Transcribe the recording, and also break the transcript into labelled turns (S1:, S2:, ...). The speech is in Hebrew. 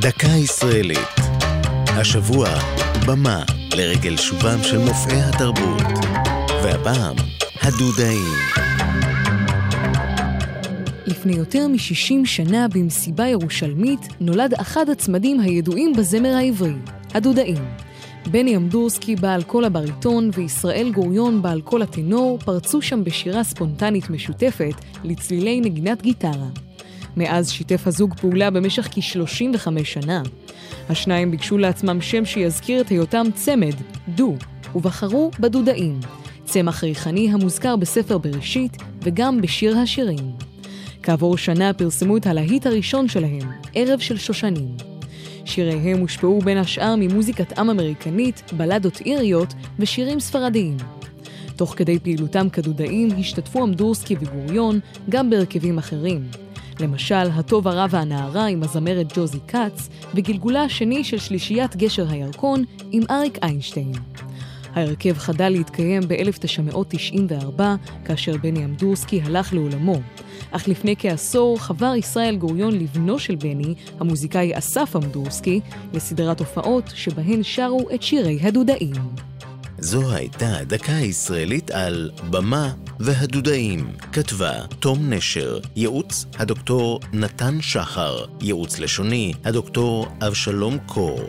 S1: דקה ישראלית. השבוע, במה לרגל שובם של מופעי התרבות. והפעם, הדודאים.
S2: לפני יותר מ-60 שנה במסיבה ירושלמית נולד אחד הצמדים הידועים בזמר העברי, הדודאים. בני אמדורסקי בעל קול הבריטון וישראל גוריון בעל קול הטנור פרצו שם בשירה ספונטנית משותפת לצלילי נגינת גיטרה. מאז שיתף הזוג פעולה במשך כ-35 שנה. השניים ביקשו לעצמם שם שיזכיר את היותם צמד, דו, ובחרו בדודאים, צמח ריחני המוזכר בספר בראשית וגם בשיר השירים. כעבור שנה פרסמו את הלהיט הראשון שלהם, ערב של שושנים. שיריהם הושפעו בין השאר ממוזיקת עם אמריקנית, בלדות איריות ושירים ספרדיים. תוך כדי פעילותם כדודאים השתתפו אמדורסקי וגוריון גם בהרכבים אחרים. למשל, הטוב הרע והנערה עם הזמרת ג'וזי כץ, וגלגולה השני של שלישיית גשר הירקון עם אריק איינשטיין. ההרכב חדל להתקיים ב-1994, כאשר בני אמדורסקי הלך לעולמו. אך לפני כעשור חבר ישראל גוריון לבנו של בני, המוזיקאי אסף אמדורסקי, לסדרת הופעות שבהן שרו את שירי הדודאים.
S1: זו הייתה דקה ישראלית על במה והדודאים. כתבה תום נשר, ייעוץ הדוקטור נתן שחר, ייעוץ לשוני הדוקטור אבשלום קור.